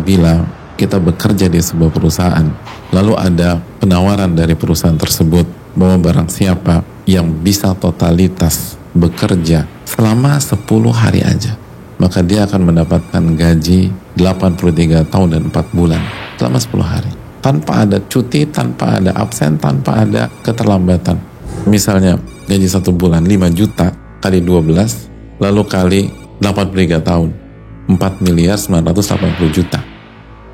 apabila kita bekerja di sebuah perusahaan, lalu ada penawaran dari perusahaan tersebut bahwa barang siapa yang bisa totalitas bekerja selama 10 hari aja, maka dia akan mendapatkan gaji 83 tahun dan 4 bulan selama 10 hari. Tanpa ada cuti, tanpa ada absen, tanpa ada keterlambatan. Misalnya gaji satu bulan 5 juta kali 12, lalu kali 83 tahun, 4 miliar 980 juta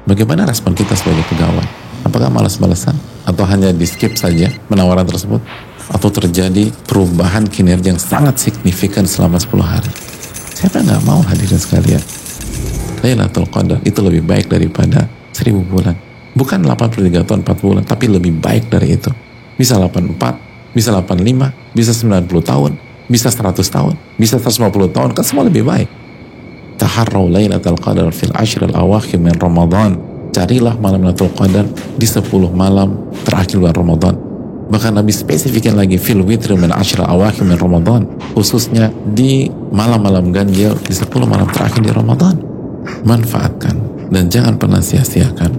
Bagaimana respon kita sebagai pegawai? Apakah malas-malasan? Atau hanya di skip saja penawaran tersebut? Atau terjadi perubahan kinerja yang sangat signifikan selama 10 hari? Siapa nggak mau hadirin sekalian? Lailatul Qadar itu lebih baik daripada 1000 bulan. Bukan 83 tahun 4 bulan, tapi lebih baik dari itu. Bisa 84, bisa 85, bisa 90 tahun, bisa 100 tahun, bisa 150 tahun, kan semua lebih baik taharrau lailatul qadar fil ashril awakhir min Ramadan. Carilah malam Lailatul Qadar di 10 malam terakhir bulan Ramadan. Bahkan Nabi spesifikkan lagi fil witr min ashril awakhir min Ramadan khususnya di malam-malam ganjil di 10 malam terakhir di Ramadan. Manfaatkan dan jangan pernah sia-siakan